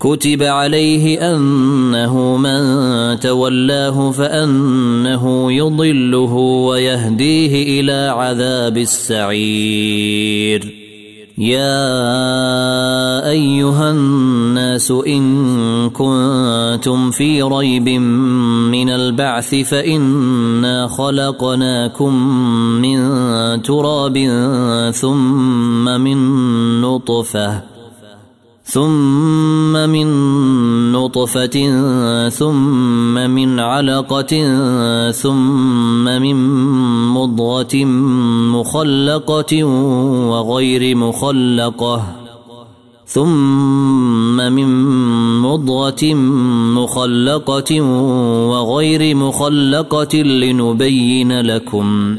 كتب عليه أنه من تولاه فأنه يضله ويهديه إلى عذاب السعير. يا أيها الناس إن كنتم في ريب من البعث فإنا خلقناكم من تراب ثم من نطفة ثم من نطفة ثم من علقة ثم من مضغة مخلقة وغير مخلقة ثم من مضغة مخلقة وغير مخلقة لنبين لكم.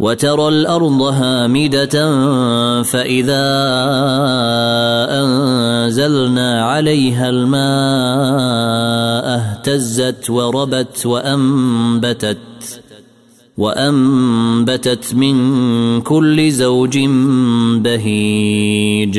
وترى الأرض هامدة فإذا أنزلنا عليها الماء اهتزت وربت وأنبتت وأنبتت من كل زوج بهيج.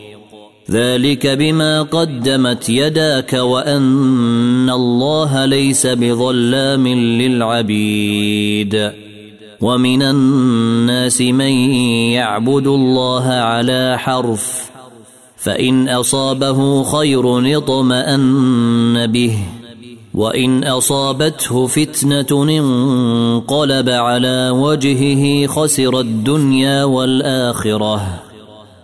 ذلك بما قدمت يداك وأن الله ليس بظلام للعبيد. ومن الناس من يعبد الله على حرف فإن أصابه خير اطمأن به وإن أصابته فتنة انقلب على وجهه خسر الدنيا والآخرة.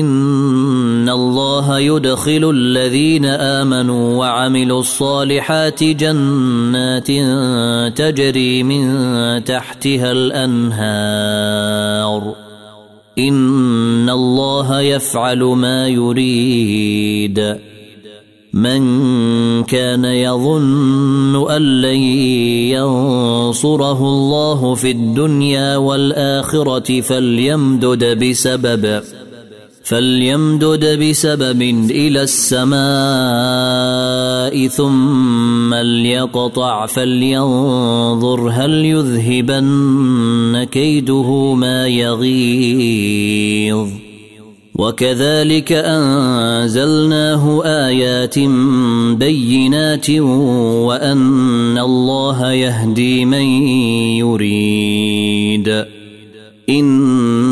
ان الله يدخل الذين امنوا وعملوا الصالحات جنات تجري من تحتها الانهار ان الله يفعل ما يريد من كان يظن ان لن ينصره الله في الدنيا والاخره فليمدد بسبب فليمدد بسبب إلى السماء ثم ليقطع فلينظر هل يذهبن كيده ما يغيظ. وكذلك أنزلناه آيات بينات وأن الله يهدي من يريد. إن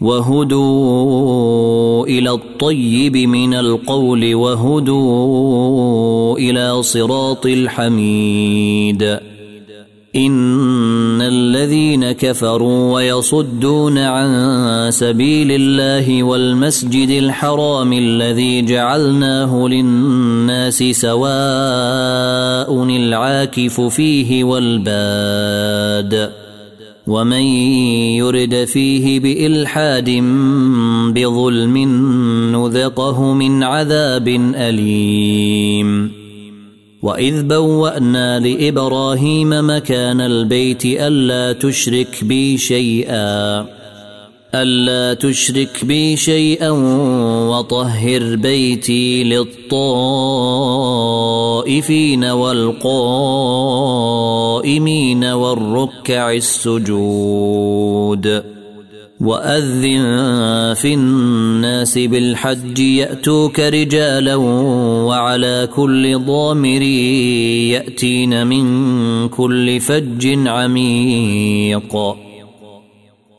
وهدوا إلى الطيب من القول وهدوا إلى صراط الحميد. إن الذين كفروا ويصدون عن سبيل الله والمسجد الحرام الذي جعلناه للناس سواء العاكف فيه والباد ومن يرد فيه بإلحاد بظلم نذقه من عذاب أليم. وإذ بوأنا لإبراهيم مكان البيت ألا تشرك بي شيئا. ألا تشرك بي شيئا وطهر بيتي للطائفين والقائمين والركع السجود وأذن في الناس بالحج يأتوك رجالا وعلى كل ضامر يأتين من كل فج عميق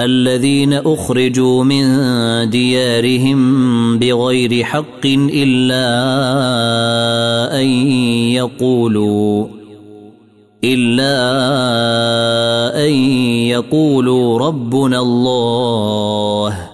الذين أخرجوا من ديارهم بغير حق إلا أن يقولوا إلا أن يقولوا ربنا الله.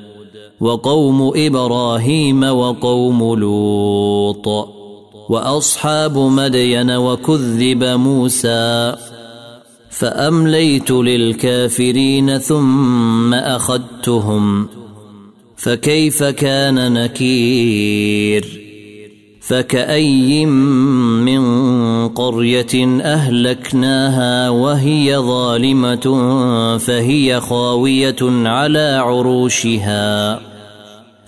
وقوم إبراهيم وقوم لوط وأصحاب مدين وكذب موسى فأمليت للكافرين ثم أخذتهم فكيف كان نكير فكأي من قرية أهلكناها وهي ظالمة فهي خاوية على عروشها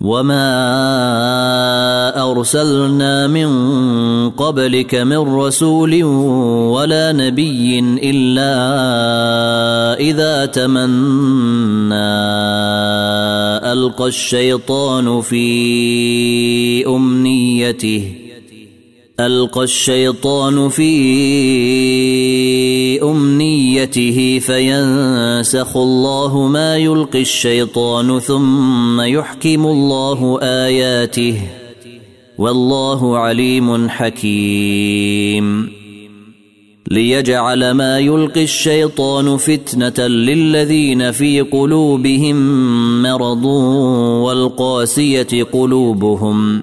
وما ارسلنا من قبلك من رسول ولا نبي الا اذا تمنى القى الشيطان في امنيته ألقى الشيطان في أمنيته فينسخ الله ما يلقي الشيطان ثم يحكم الله آياته والله عليم حكيم. ليجعل ما يلقي الشيطان فتنة للذين في قلوبهم مرض والقاسية قلوبهم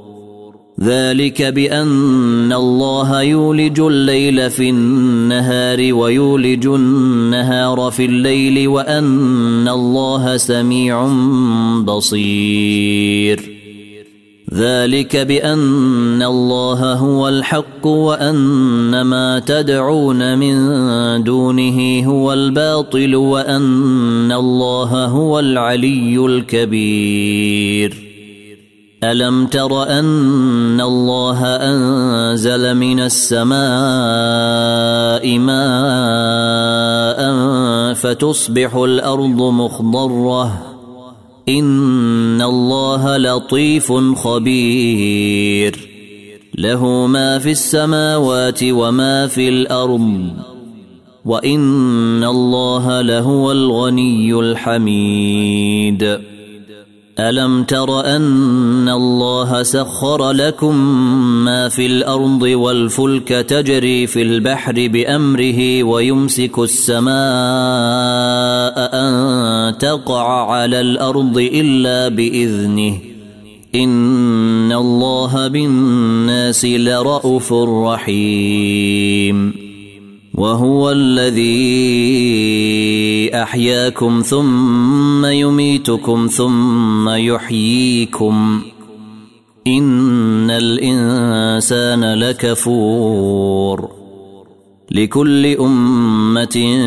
ذلك بأن الله يولج الليل في النهار ويولج النهار في الليل وأن الله سميع بصير. ذلك بأن الله هو الحق وأن ما تدعون من دونه هو الباطل وأن الله هو العلي الكبير. ألم تر أن الله أنزل من السماء ماء فتصبح الأرض مخضرة؟ إن الله لطيف خبير. له ما في السماوات وما في الأرض. وإن الله لهو الغني الحميد. ألم تر أن الله سخر لكم ما في الأرض والفلك تجري في البحر بأمره ويمسك السماء أن تقع على الأرض إلا بإذنه إن الله بالناس لرءوف رحيم وهو الذي أحياكم ثم يميتكم ثم يحييكم. إن الإنسان لكفور. لكل أمة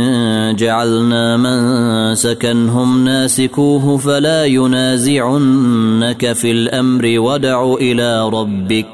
جعلنا من سكنهم ناسكوه فلا ينازعنك في الأمر ودع إلى ربك.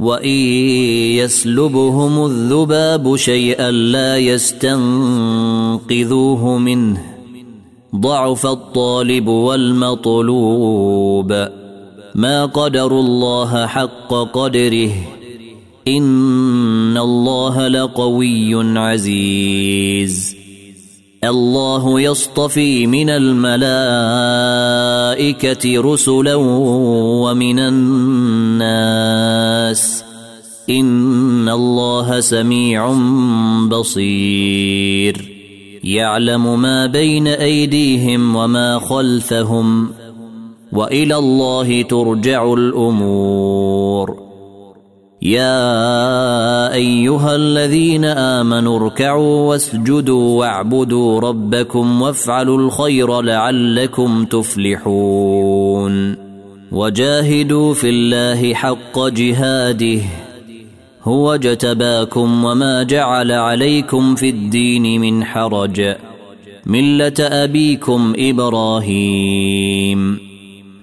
وان يسلبهم الذباب شيئا لا يستنقذوه منه ضعف الطالب والمطلوب ما قدروا الله حق قدره ان الله لقوي عزيز الله يصطفي من الملائكة رسلا ومن الناس. إن الله سميع بصير. يعلم ما بين أيديهم وما خلفهم. وإلى الله ترجع الأمور. يا أيها الذين آمنوا اركعوا واسجدوا واعبدوا ربكم وافعلوا الخير لعلكم تفلحون وجاهدوا في الله حق جهاده هو جتباكم وما جعل عليكم في الدين من حرج ملة أبيكم إبراهيم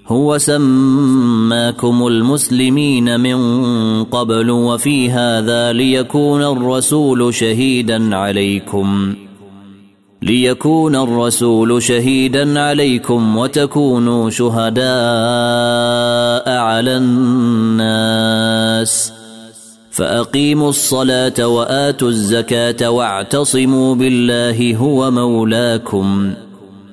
هو سماكم المسلمين من قبل وفي هذا ليكون الرسول شهيدا عليكم. ليكون الرسول شهيدا عليكم وتكونوا شهداء على الناس. فأقيموا الصلاة وآتوا الزكاة واعتصموا بالله هو مولاكم.